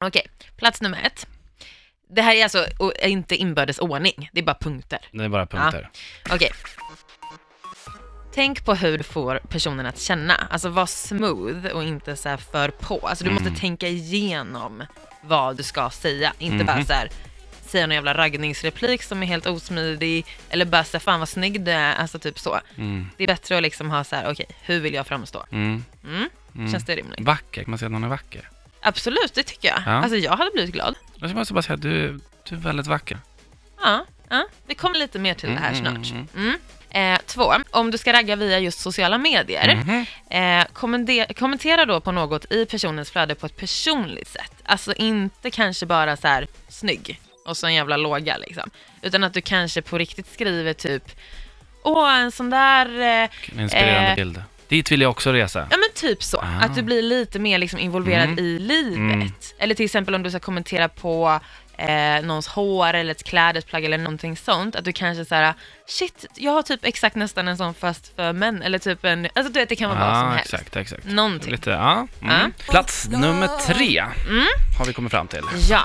Okej, plats nummer ett. Det här är alltså o- inte inbördes ordning, det är bara punkter. Det är bara punkter. Okej. Tänk på hur du får personen att känna. Alltså var smooth och inte så här för på. Alltså du Mm. måste tänka igenom vad du ska säga. Inte bara Mhm. så här säga någon jävla raggningsreplik som är helt osmidig eller bara säga fan vad snygg du är. Alltså typ så. Mm. Det är bättre att liksom ha så här, okej, hur vill jag framstå? Mm. Mm. Mm. Känns det rimligt? Vacker, kan man säga att någon är vacker? Absolut, det tycker jag. Ja. Alltså jag hade blivit glad. Jag måste bara säga att du, du är väldigt vacker. Ja, ja. vi kommer lite mer till det här Mm, snart. mm, Mm. Eh, två, om du ska ragga via just sociala medier, Mhm. eh, kommentera då på något i personens flöde på ett personligt sätt. Alltså inte kanske bara så här snygg och så en jävla låga liksom. Utan att du kanske på riktigt skriver typ Åh, en sån där... Eh, En inspirerande Eh. bild. Dit vill jag också resa. ja typ så. Ah. Att du blir lite mer liksom involverad Mm. i livet. Mm. Eller till exempel om du ska kommentera på eh, någons hår eller ett klädesplagg eller någonting sånt. Att du kanske säger shit, jag har typ exakt nästan en sån fast för män. Eller typ en, alltså du vet det kan vara vad som Ja, helst. exakt, exakt. Någonting. Lite, ja. Mm. Ja. Plats nummer tre Mm. har vi kommit fram till. Ja,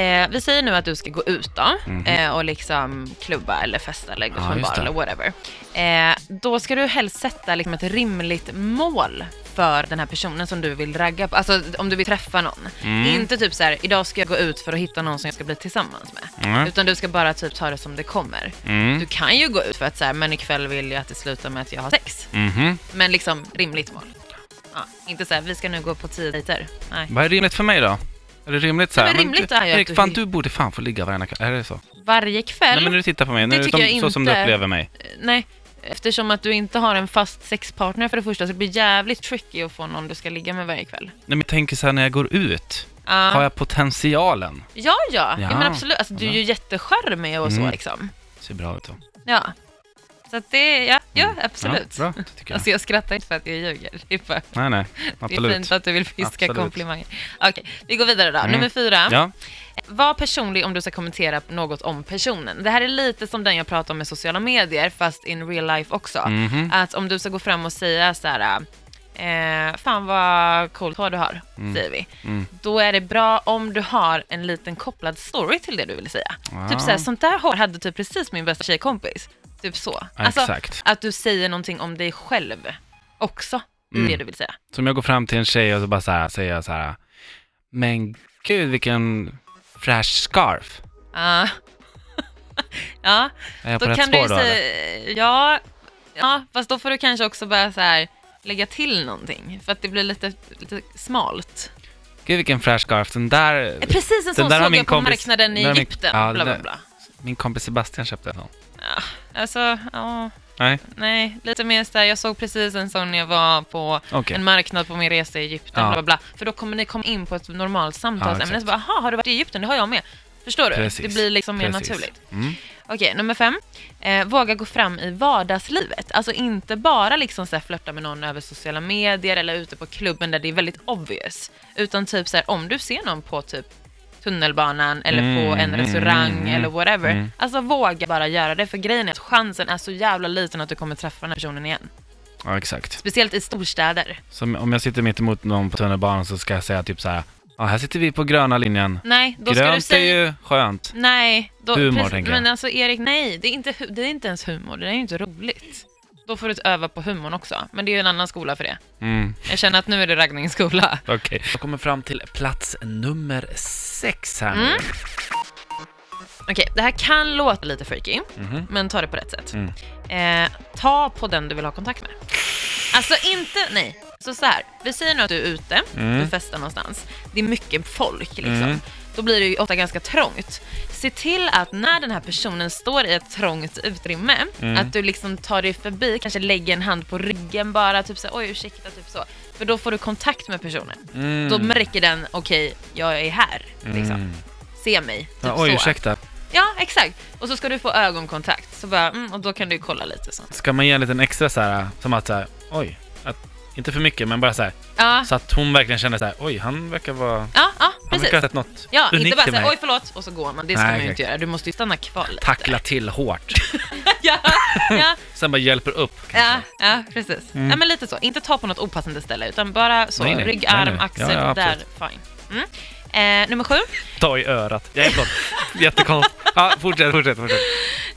eh, vi säger nu att du ska gå ut då Mhm. eh, och liksom klubba eller festa eller gå Ja, på en bar eller whatever. Eh, då ska du helst sätta liksom ett rimligt mål för den här personen som du vill ragga på. Alltså om du vill träffa någon. Mm. Inte typ så här, idag ska jag gå ut för att hitta någon som jag ska bli tillsammans med. Mm. Utan du ska bara typ ta det som det kommer. Mm. Du kan ju gå ut för att så här, men ikväll vill jag att det slutar med att jag har sex. Mhm. Men liksom rimligt mål. Ja, inte så här, vi ska nu gå på tio dejter. Nej. Vad är rimligt för mig då? Är det rimligt så här? Nej, men rimligt du, är ju Erik, du fan du borde fan få ligga varenda kväll. Är det så? Varje kväll. Nej men när du tittar på mig, nu, det som, tycker jag så som du inte. upplever mig. Nej, eftersom att du inte har en fast sexpartner för det första så det blir jävligt tricky att få någon du ska ligga med varje kväll. Nej men jag tänker så här när jag går ut, Ja, har jag potentialen? ja, ja. ja. Ja. men absolut. Alltså, du är ju jättecharmig och så Mm. liksom. Ser bra ut då. Ja. Så att det, ja, ja Mm. absolut. Ja, bra, jag. Alltså jag skrattar inte för att jag ljuger. Det är, Nej nej, det är absolut. fint att du vill fiska Absolut. komplimanger. Okej, vi går vidare då. Mm. Nummer fyra. Ja. Var personlig om du ska kommentera något om personen. Det här är lite som den jag pratar om med sociala medier, fast in real life också. Mhm. Att om du ska gå fram och säga så här, eh, fan vad coolt hår du har, Mm. säger vi. Mm. Då är det bra om du har en liten kopplad story till det du vill säga. Ja. Typ såhär, sånt där hår hade typ precis min bästa tjejkompis. Typ så. Alltså, Exakt. att du säger någonting om dig själv också Mm. det du vill säga. Som jag går fram till en tjej och så bara så här, säger jag så här, men gud vilken fräsch scarf. Ja. ja, Är jag på då rätt kan du spår ju då säga, ja, ja, fast då får du kanske också börja så här lägga till någonting, för att det blir lite, lite smalt. Gud vilken fräsch scarf, den där, Eh, Precis en sån såg jag på kompis- marknaden i har min- Egypten, ja, bla bla bla. min kompis Sebastian köpte en sån. Ja, alltså, ja, Nej, nej, lite mer såhär, jag såg precis en sån när jag var på okej. en marknad på min resa i Egypten, Ja. bla bla. För då kommer ni komma in på ett normalt Ja, samtalsämne. exakt. så bara, aha, har du varit i Egypten? Det har jag med. Förstår du? Precis. Det blir liksom mer Precis. naturligt. Mm. Okej, nummer fem. Eh, våga gå fram i vardagslivet. Alltså inte bara liksom så här flörta med någon över sociala medier eller ute på klubben där det är väldigt obvious. Utan typ så här, om du ser någon på typ tunnelbanan eller på Mm, en mm, restaurang mm, eller whatever. mm. Alltså våga bara göra det, för grejen är att chansen är så jävla liten att du kommer träffa den här personen igen. Ja, exakt. Speciellt i storstäder. Som om jag sitter mitt emot någon på tunnelbanan så ska jag säga typ så här, ja här sitter vi på gröna linjen. Nej, då ska du Grönt säga... är ju skönt. Nej, då, Humor, tänker jag. men alltså Erik, nej, det är, inte, det är inte ens humor, det är ju inte roligt. Då får du öva på humorn också, men det är ju en annan skola för det. Mm. Jag känner att nu är det raggningsskola. Okej. Jag kommer fram till plats nummer sex här nu. Mm. Okej, det här kan låta lite freaky, Mhm. men ta det på rätt sätt. Mm. Eh, ta på den du vill ha kontakt med. Alltså inte, nej. Så så här, vi säger nu att du är ute, Mm. du festar någonstans. Det är mycket folk liksom. Då blir det ju ofta ganska trångt. Se till att när den här personen står i ett trångt utrymme, Mm. att du liksom tar dig förbi, kanske lägger en hand på ryggen bara, typ så oj ursäkta, typ så. För då får du kontakt med personen. Mm. Då märker den, okej, jag är här, liksom. Mm. Se mig, typ Ja, oj, så. ursäkta. Ja, exakt. Och så ska du få ögonkontakt, så bara, mm, och då kan du kolla lite så. Ska man ge en liten extra så här, som att så här, oj, att, inte för mycket, men bara så här, Ja, så att hon verkligen känner så här, oj, han verkar vara, ja, ja precis. verkar ha sett något Ja, unikt inte bara säga oj förlåt och så går man. Det ska Nej, man ju inte göra. Du måste ju stanna kvar lite. Tackla till hårt. ja, ja, Sen bara hjälper upp. ja, kanske. ja, precis. Mm. Ja, men lite så. Inte ta på något opassande ställe, utan bara så. Nej, nej. Rygg, Nej, arm, nej. axel, Ja, ja, där, fine. Mm. Eh, nummer sju. Ta i örat. Är förlåt. Jättekonstigt. Ja, fortsätt, fortsätt, fortsätt.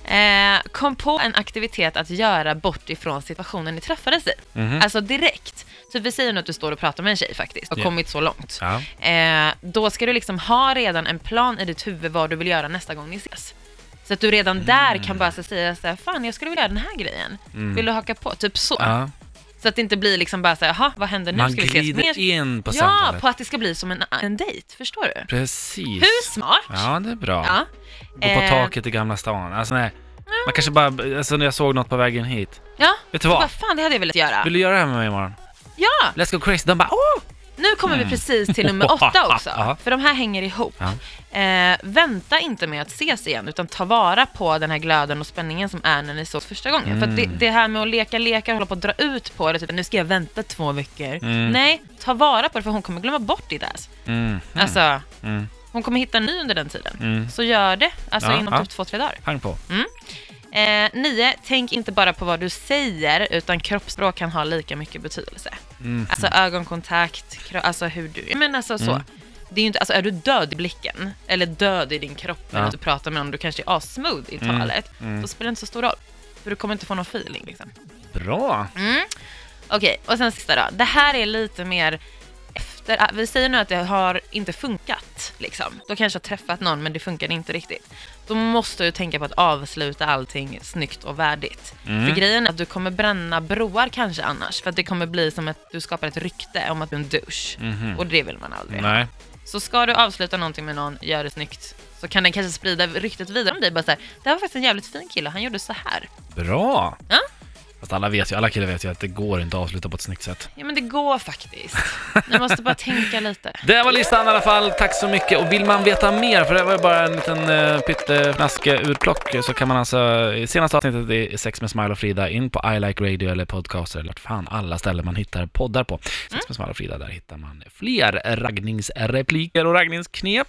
Eh, kom på en aktivitet att göra bort ifrån situationen ni träffades i. Mhm. Alltså direkt. Typ vi säger nu att du står och pratar med en tjej faktiskt och Ja. kommit så långt. Ja. Eh, då ska du liksom ha redan en plan i ditt huvud vad du vill göra nästa gång ni ses. Så att du redan där kan bara säga så här, fan jag skulle vilja göra den här grejen. Vill du haka på? Typ så. Mm. ja. Så att det inte blir liksom bara så här, jaha vad händer nu? Man ska vi ses mer? in på Ja, samtalet. på att det ska bli som en, en dejt. Förstår du? Precis. Hur smart? Ja, det är bra. Ja. Gå på Eh, taket i Gamla stan. Alltså nej. Man kanske bara, alltså när jag såg något på vägen hit. Ja, Vet du vad vad? fan det hade jag velat göra. Vill du göra det här med mig imorgon? Ja, Let's go crazy. De bara åh! nu kommer Mm. vi precis till nummer åtta också. För de här hänger ihop. Eh, vänta inte med att ses igen, utan ta vara på den här glöden och spänningen som är när ni sågs första gången. För att det, Mm. det här med att leka lekar och hålla på att dra ut på det, typ nu ska jag vänta två veckor. Mm. Nej, ta vara på det för hon kommer glömma bort ditt ass. Mm. Alltså, Mm. hon kommer hitta en ny under den tiden. Mm. Så gör det, alltså Ja, inom ja. typ två, tre dagar. Pang på. Eh, nio, tänk inte bara på vad du säger, utan kroppsspråk kan ha lika mycket betydelse. Mm. Alltså ögonkontakt, alltså hur du Men alltså så. Mm. Det är inte, alltså är du död i blicken, eller död i din kropp när Ja. du pratar med någon, du kanske är assmooth i Mm. talet, Mm. då spelar det inte så stor roll. För du kommer inte få någon feeling liksom. Bra. Mm. Okej, och sen sista då. Det här är lite mer efter, ah, vi säger nu att det har inte funkat liksom. Du kanske har träffat någon men det funkade inte riktigt. Då måste du tänka på att avsluta allting snyggt och värdigt. Mm. För grejen är att du kommer bränna broar kanske annars. För att det kommer bli som att du skapar ett rykte om att du är en douche. Mhm. Och det vill man aldrig. Nej. Så ska du avsluta någonting med någon, gör det snyggt. Så kan den kanske sprida ryktet vidare om dig. Bara så här, det här var faktiskt en jävligt fin kille, han gjorde så här. Bra. Ja. Fast alla vet ju, alla killar vet ju att det går inte att avsluta på ett snyggt sätt. Ja men det går faktiskt. Ni måste bara tänka lite. Det var listan i alla fall, tack så mycket. Och vill man veta mer, för det var ju bara en liten uh, pyttefnaske urplock, så kan man alltså, i senaste avsnittet i Sex med Smile och Frida, in på I Like Radio eller podcaster, eller fan alla ställen man hittar poddar på. Sex med Smile och Frida, där hittar man fler raggningsrepliker och raggningsknep.